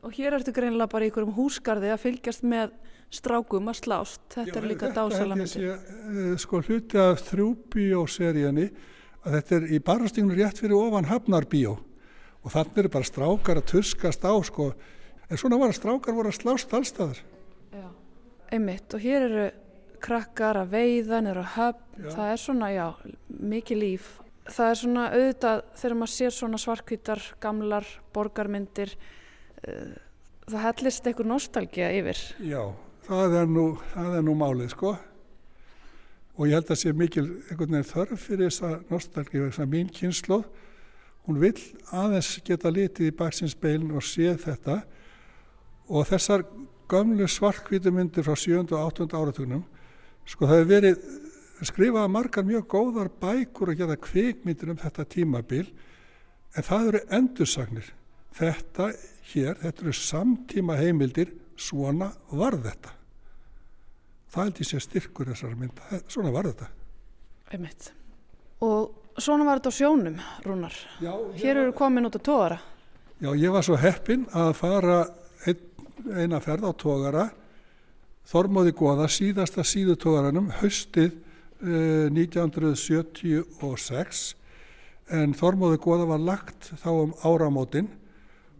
Og hér ertu greinilega bara í einhverjum húsgarði að fylgjast með strákum að slást. Þetta Já, er líka þetta dásala held ég sé, eh, Sko hluti af þrjúbíóseríunni að þetta er í barastígnum rétt fyrir ofan Hafnarbíó og þannig eru bara strákar að tuskast á sko. En svona var að strákar voru að slást allstaðar. Einmitt. Og hér eru krakkar að veiða, niður á höfn. Já. Það er svona, já, mikið líf. Það er svona auðvitað þegar maður sér svona svarkvítar, gamlar, borgarmyndir. eh, Það hellist einhver nostalgía yfir. Já, það er nú, það er nú málið sko. Og ég held að sé mikil þörf fyrir þessa nostalgíu, þess að mín kynslu, hún vill aðeins geta litið í baksins beilin og séð þetta og þessar gömlu svarkvítu myndir frá 7. og 8. áratugnum, sko það hefur verið skrifaða margar mjög góðar bækur að gera kvikmyndir um þetta tímabil, en það eru endursagnir. Þetta hér, þetta eru samtíma heimildir, svona var þetta. Það held ég sé styrkur þessar mynda, svona var þetta. Einmitt. Og svona var þetta á sjónum, Rúnar. Já, Hér eru komin út á tóara. Já, ég var svo heppinn að fara ein, eina ferð á tógara, Þormóði Góða, síðasta síðutógaranum, haustið eh, 1976, en Þormóði Góða var lagt þá um áramótin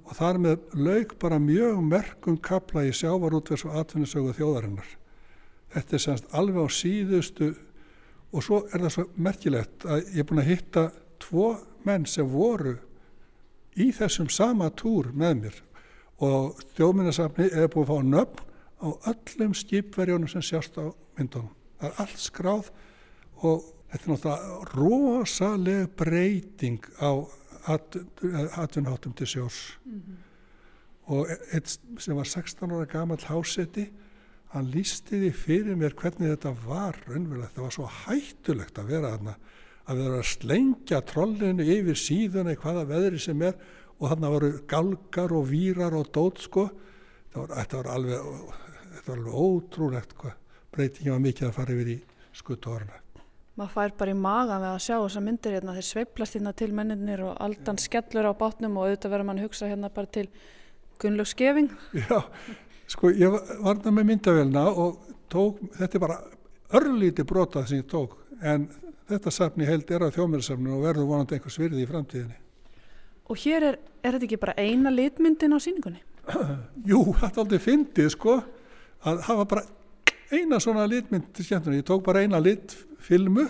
og þar með lauk bara mjög merkum kapla í sjávarútvers og atvinnusögu þjóðarinnar. Þetta er semst alveg á síðustu og svo er það svo merkilegt að ég er búin að hitta tvo menn sem voru í þessum sama túr með mér og þjóðminnasafni er búið að fá nöfn á öllum skipverjónum sem sjást á myndunum. Það er allt skráð og þetta er náttúrulega rosaleg breyting á atvinnháttum til sjós. Og eitt sem var 16 ára gamall hásetti, hann lísti því fyrir mér hvernig þetta var raunverulegt. Það var svo hættulegt að vera þarna, að vera að slengja trollinu yfir síðuna í hvaða veðri sem er og þarna voru galgar og vírar og dót sko. Var, þetta, var alveg, þetta var alveg ótrúlegt hvað breytingi var mikið að fara yfir í skuttorna. Maður fær bara í magan við að sjá þessa myndir hérna, þeir sveiplast hérna til menninir og aldan skellur á bátnum og auðvitað verður mann hugsa hérna bara til Gunnlaug Skeving. Já, sko ég var þarna með myndavélina og tók, þetta er bara örlíti brotað sem ég tók en þetta safni held er á þjómiðsafninu og verður vonandi einhvers virði í framtíðinni. Og hér er, er þetta ekki bara eina litmyndin á síningunni? Jú, þetta er aldrei fyndið sko að hafa bara eina svona litmynd til skemmtunni. Ég tók bara eina litfilmu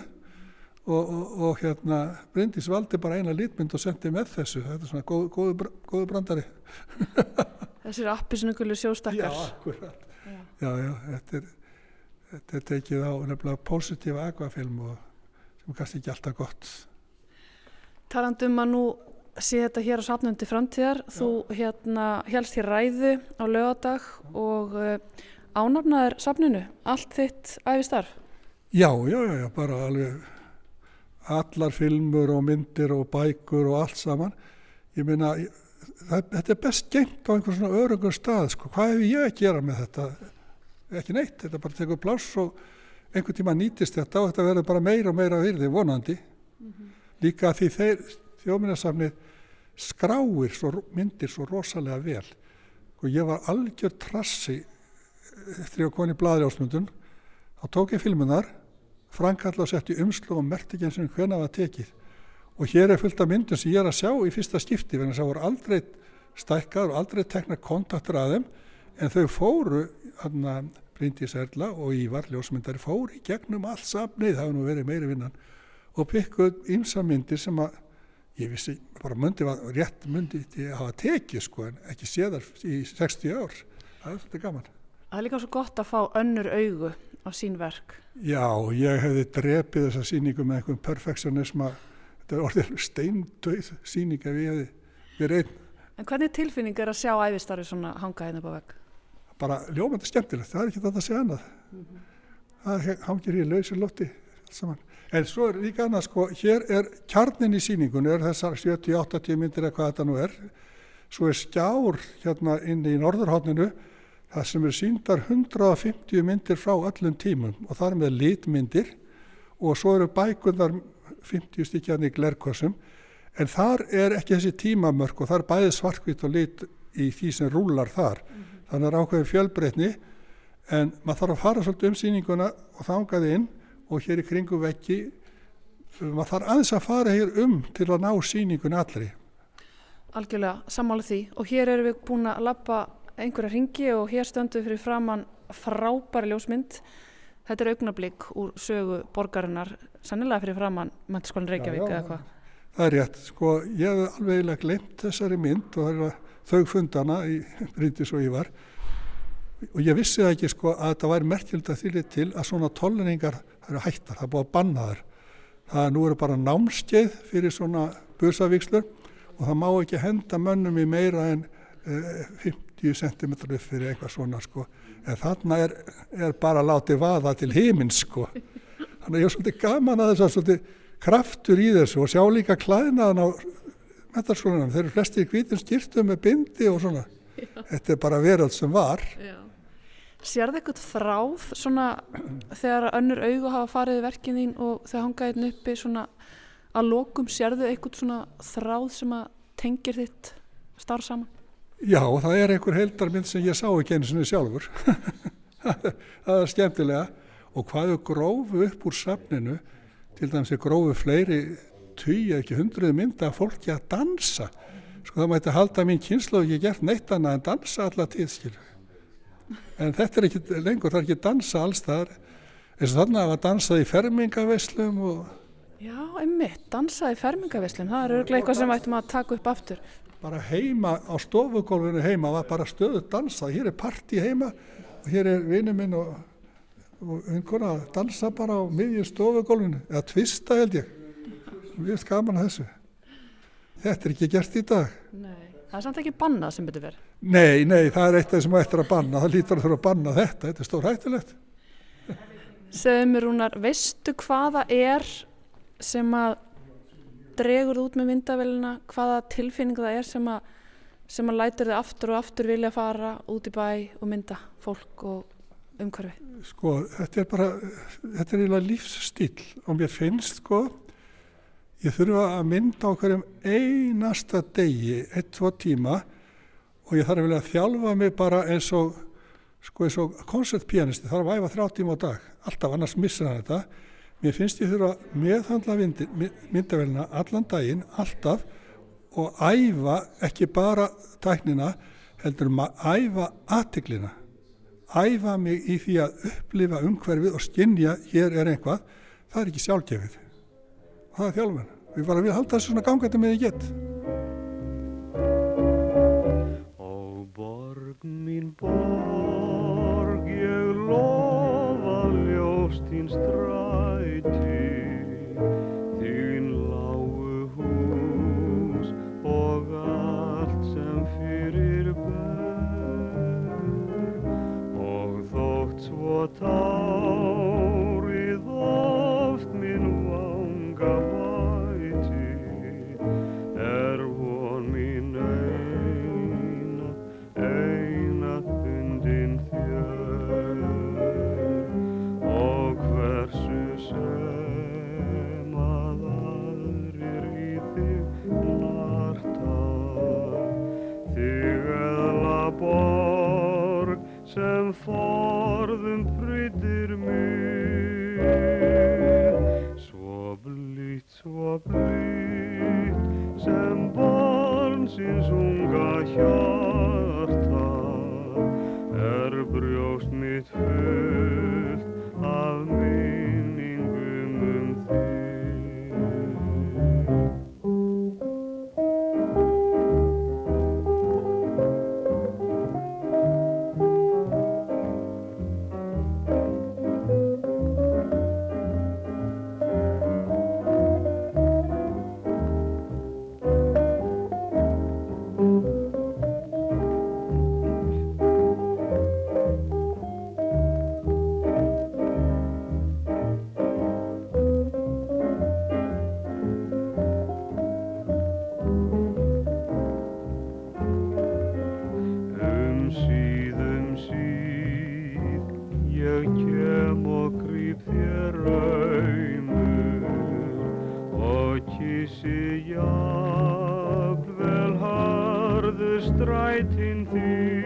og, og, og hérna Bryndís valdi bara eina litmynd og sendi með þessu. Þetta er svona góð, góð, góð brandari. Þessir appisnugulu sjóstakkar. Já, akkurat. Já, já, já þetta, er, þetta er tekið á nefnilega positífa aquafilm og sem kannski ekki alltaf gott. Talandum að nú sé þetta hér á safnundi framtíðar. Já. Þú hérna helst hér ræðu á lögadag og uh, ánafnaður safninu, allt þitt æfistarf. Já, já, já, já, bara alveg allar filmur og myndir og bækur og allt saman. Ég meina, þetta er best gengt á einhvern svona örugur stað, sko. Hvað hef ég að gera með þetta? Ekki neitt, þetta bara tekur pláss og einhvern tíma nýtist þetta og þetta verður bara meira og meira virði, vonandi. Mm -hmm. Líka því þeir þjóminnarsafnið skráir svo, myndir svo rosalega vel. Og ég var algjör trassi eftir að koma í blaðrjásmundun, þá tók ég filmunar, frankalla og sett í umslu og merti ekki eins og hvernig það var tekið. Og hér er fullt af myndum sem ég er að sjá í fyrsta skipti, þess að voru aldrei stækkaður og aldrei tekna kontaktur að þeim, en þau fóru, hérna, Bryndís Erla og Ívar, ljósmyndari, fóru í gegnum allt safnið, það hefur nú verið meiri vinnan, og bygguð ymsa myndir sem að, ég vissi, bara myndi var rétt myndi til að hafa tekið, sko, en ekki séðar í 60 ár. Það er svolítið gaman. Það er líka svo gott að fá önnur augu á sín verk. Já, ég hefði drepið þessa síningu með einhvern perfekcionisma. Þetta orðið steindauð síning ef ég hefði verið einn En hvernig tilfinning er að sjá æfistarfi svona hanga hérna upp á vegg? Bara ljómandi skemmtilegt, það er ekki þetta að segja annað. Mm -hmm. Það hangir í lausi lótti saman. En svo er líka annað sko, hér er kjarnin í síningunni, er þessar 70-80 myndir eða hvað þetta nú er. Svo er skjár hérna inn í norðurhóttinu það sem er síndar 150 myndir frá öllum tímum og það er með litmyndir og svo eru bækundar 50 stykjarni í glerkossum en þar er ekki þessi tímamörk og það er bæðið svarkvitt og lit í því sem rúlar þar. Mm -hmm. Þannig er ákveðin fjölbreytni en maður þarf að fara svolítið um síninguna og þangaði inn og hér í kringu vekki maður þarf aðeins að fara hér um til að ná síningun allri Algjörlega, sammála því og hér erum við búin að lappa einhverja ringi og hér stöndum við fyrir framann frábæri ljósmynd þetta er augnablík úr sögu borgarinnar sannilega fyrir framann mannskólinn Reykjavík já, já, eða hvað? Það er rétt, sko ég hef alveg eiginlega glemt þessari mynd og það þau fundana í Bryndis og Ívar. Og ég vissi það ekki sko að þetta væri merkjöld að þýrið til að svona tólningar eru hættar, það er búið að banna þar það nú eru bara námskeið fyrir svona bursavíkslur og það má ekki henda mönnum í meira en eh, 50 cm upp fyrir eitthvað svona sko en þarna er, er bara látið vaða til heimins sko þannig að ég er svolítið gaman að þess að svolítið kraftur í þessu og sjá líka klæðnaðan á metarskólanum, þeir eru flesti í hvítin skýrtum með bindi og svona Já. þetta er bara veröld sem var Já. Sér það eitthvað þráð svona þegar önnur augu hafa farið verkinn þín og þau hangaði hérna uppi svona að lokum sér þau eitthvað svona þráð sem að tengir þitt starf saman? Já, það er einhver heldarmynd sem ég sá ekki einu sinni sjálfur. það er skemmtilega. Og hvaðu grófu upp úr safninu, til dæmis er grófu fleiri tíu, ekki hundruð mynda fólki að dansa. Sko það mætti halda mín kynslu og ég gert neitt annað en dansa alla tíð, skilju en þetta er ekki lengur, það er ekki dansa alls þar eins og þannig að það dansaði í fermingaveslum og... Já, einmitt, dansaði í fermingaveslum það er örglega eitthvað sem ættum að taka upp aftur bara heima á stofugólfinu heima var bara stöðu dansað hér er parti heima og hér er vinnu minn og, og einhverja að dansa bara á miðjum stofugólfinu eða tvista held ég við erum skaman að þessu þetta er ekki gert í dag Nei Það er samt ekki bannað sem betur verið. Nei, nei, það er eitt af það sem ættir að banna. Það lítur að þurfa að banna þetta. Þetta er stór hættilegt. Segðu mér húnar, veistu hvaða er sem að dregur út með myndavelina, hvaða tilfinning það er sem að, sem að lætur þið aftur og aftur vilja fara út í bæ og mynda fólk og umhverfi? Sko, þetta er bara, þetta er eiginlega lífsstíl og mér finnst, sko, Ég þurfa að mynda á hverjum einasta degi, ein, tvo tíma og ég þarf að þjálfa mig bara eins og, sko, og koncertpianisti, þarf að væfa þrjá tíma á dag, alltaf annars missa hann þetta. Mér finnst ég þurfa að meðhandla myndavelina allan daginn, alltaf og æfa ekki bara tæknina, heldur um að æfa aðtiklina. Æfa mig í því að upplifa umhverfið og skinja hér er einhvað, það er ekki sjálfgefið það er þjálfun. Við varum að halda þessu svona gangandi með því gett. Ó borg mín borg ég lofa ljóst þín þótt svo kissi jafnvel harðu strætin þín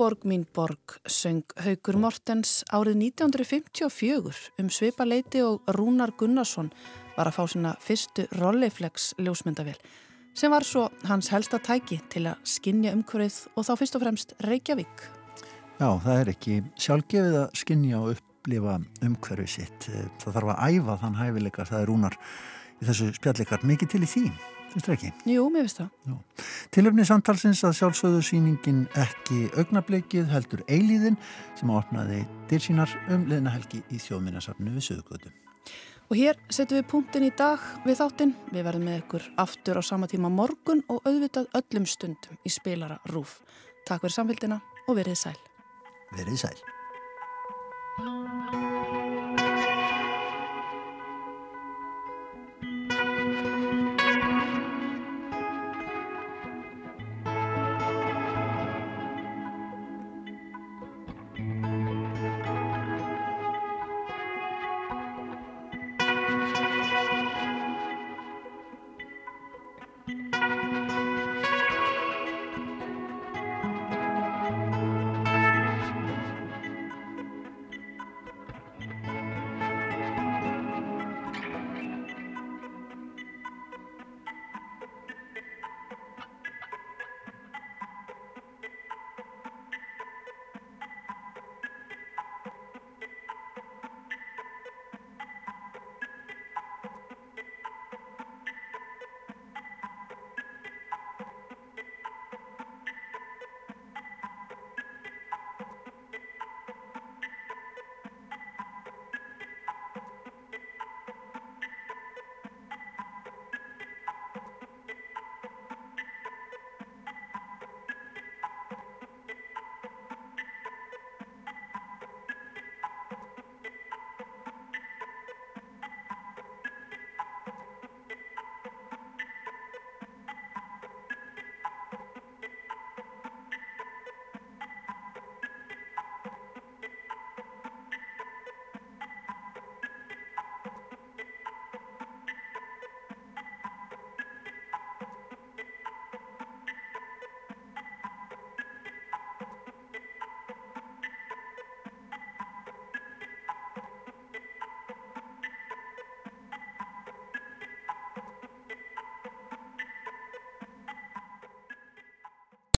borg mín borg söng Haugur Mortens árið 1954 um svipaleiti og Rúnar Gunnarsson var að fá sína fyrstu Rolliflex ljósmyndavél sem var svo hans helsta tæki til að skinja umhverfið og þá fyrst og fremst Reykjavík. Já, það er ekki sjálfgefið að skinja og upplifa umhverfið sitt. Það þarf að æfa þann hæfileika, það er rúnar í þessu spjallikar. Mikið til í því, finnst það ekki? Jú, mér finnst það. Tilöfni samtalsins að sjálfsögðu síningin ekki augnablikið heldur eilíðin sem opnaði dyrsínar um leðnahelgi í þjóðminnasafnu við Suðugötu. Og hér setjum við punktin í dag við þáttinn. Við verðum með ykkur aftur á sama tíma morgun og auðvitað öllum stundum í spilara rúf. Takk fyrir samfélgina og verið sæl. Verið sæl.